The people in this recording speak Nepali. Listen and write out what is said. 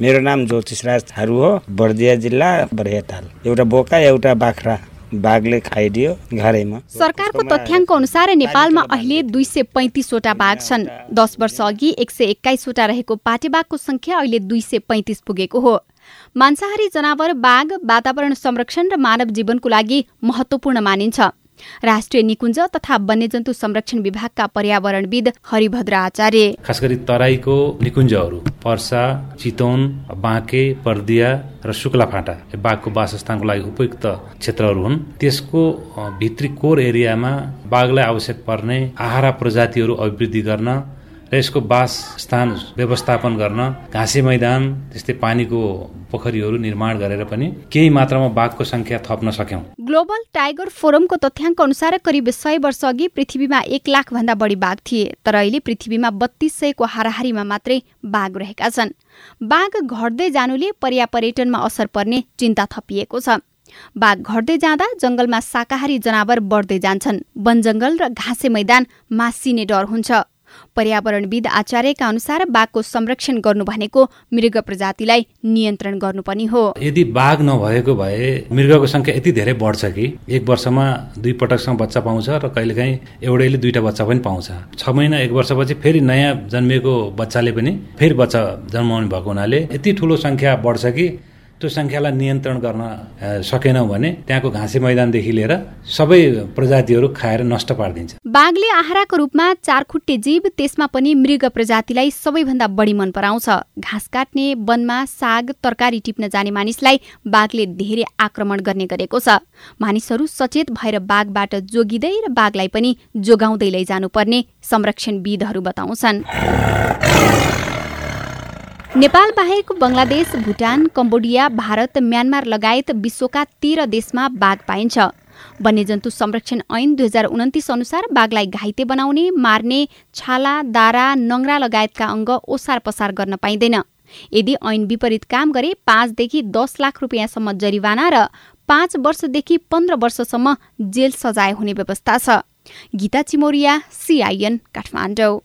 मेरो नाम ज्योतिषराज थारू हो बर्दिया जिल्ला बर्हेताल एउटा बोका एउटा बाख्रा। बाघले खाइदियो घरैमा। सरकारको तथ्याङ्क अनुसार नेपालमा अहिले दुई सय पैँतिसवटा बाघ छन्। दस वर्ष अघि एक सय एक्काइसवटा रहेको पाटेबाघको संख्या अहिले दुई सय पैँतिस पुगेको हो। मांसाहारी जनावर बाघ वातावरण संरक्षण र मानव जीवनको लागि महत्वपूर्ण मानिन्छ। राष्ट्रिय निकुञ्ज तथा वन्यजन्तु संरक्षण विभागका पर्यावरणविद हरिभद्र आचार्य। खास गरी तराईको निकुञ्जहरू पर्सा चितवन बाँके पर्दिया र शुक्ला फाँटा बाघको वासस्थानको लागि उपयुक्त क्षेत्रहरू हुन्। त्यसको भित्री कोर एरियामा बाघलाई आवश्यक पर्ने आहारा प्रजातिहरू अभिवृद्धि गर्न र यसको बास स्थान व्यवस्थापन गर्न घाँसे मैदान त्यस्तै पानीको पोखरीहरू निर्माण गरेर पनि केही मात्रामा बाघको संख्या थप्न सक्यौं। ग्लोबल टाइगर फोरमको तथ्याङ्क अनुसार करिब सय वर्ष अघि पृथ्वीमा एक लाख भन्दा बढी बाघ थिए तर अहिले पृथ्वीमा बत्तीस सयको हाराहारीमा मात्रै बाघ रहेका छन्। बाघ घट्दै जानुले पर्या पर्यटनमा असर पर्ने चिन्ता थपिएको छ। बाघ घट्दै जाँदा जंगलमा शाकाहारी जनावर बढ्दै जान्छन्। वन जंगल र घाँसे मैदान मासिने डर हुन्छ। पर्यावरणविद आचार्यका अनुसार बाघको संरक्षण गर्नु भनेको मृग प्रजातिलाई नियन्त्रण गर्नु पनि हो। यदि बाघ नभएको भए मृगको संख्या यति धेरै बढ्छ कि एक वर्षमा दुई पटकसम्म बच्चा पाउँछ र कहिलेकाहीँ एउटैले दुईटा बच्चा पनि पाउँछ। छ महिना एक वर्षपछि फेरि नयाँ जन्मिएको बच्चाले पनि फेरि बच्चा जन्माउने भएको हुनाले यति ठुलो संख्या बढ्छ कि त्यो सङ्ख्यालाई नियन्त्रण गर्न सकेनौँ भने त्यहाँको घाँसे मैदानदेखि लिएर सबै प्रजातिहरू खाएर नष्ट पारिदिन्छ। बाघले आहाराको रूपमा चारखुट्टे जीव त्यसमा पनि मृग प्रजातिलाई सबैभन्दा बढी मन पराउँछ। घाँस काट्ने वनमा साग तरकारी टिप्न जाने मानिसलाई बाघले धेरै आक्रमण गर्ने गरेको छ। मानिसहरू सचेत भएर बाघबाट जोगिँदै र बाघलाई पनि जोगाउँदै लैजानुपर्ने संरक्षणविदहरू बताउँछन्। नेपाल बाहेक बङ्गलादेश भुटान कम्बोडिया भारत म्यानमार लगायत विश्वका तेह्र देशमा बाघ पाइन्छ। वन्यजन्तु संरक्षण ऐन दुई हजार उन्तिस अनुसार बाघलाई घाइते बनाउने मार्ने छाला दारा नङ्रा लगायतका अङ्ग ओसार पसार गर्न पाइँदैन। यदि ऐन विपरीत काम गरे पाँचदेखि दस लाख रुपियाँसम्म जरिवाना र पाँच वर्षदेखि पन्ध्र वर्षसम्म जेल सजाय हुने व्यवस्था छ। गीता चिमोरिया सिआइएन काठमाडौँ।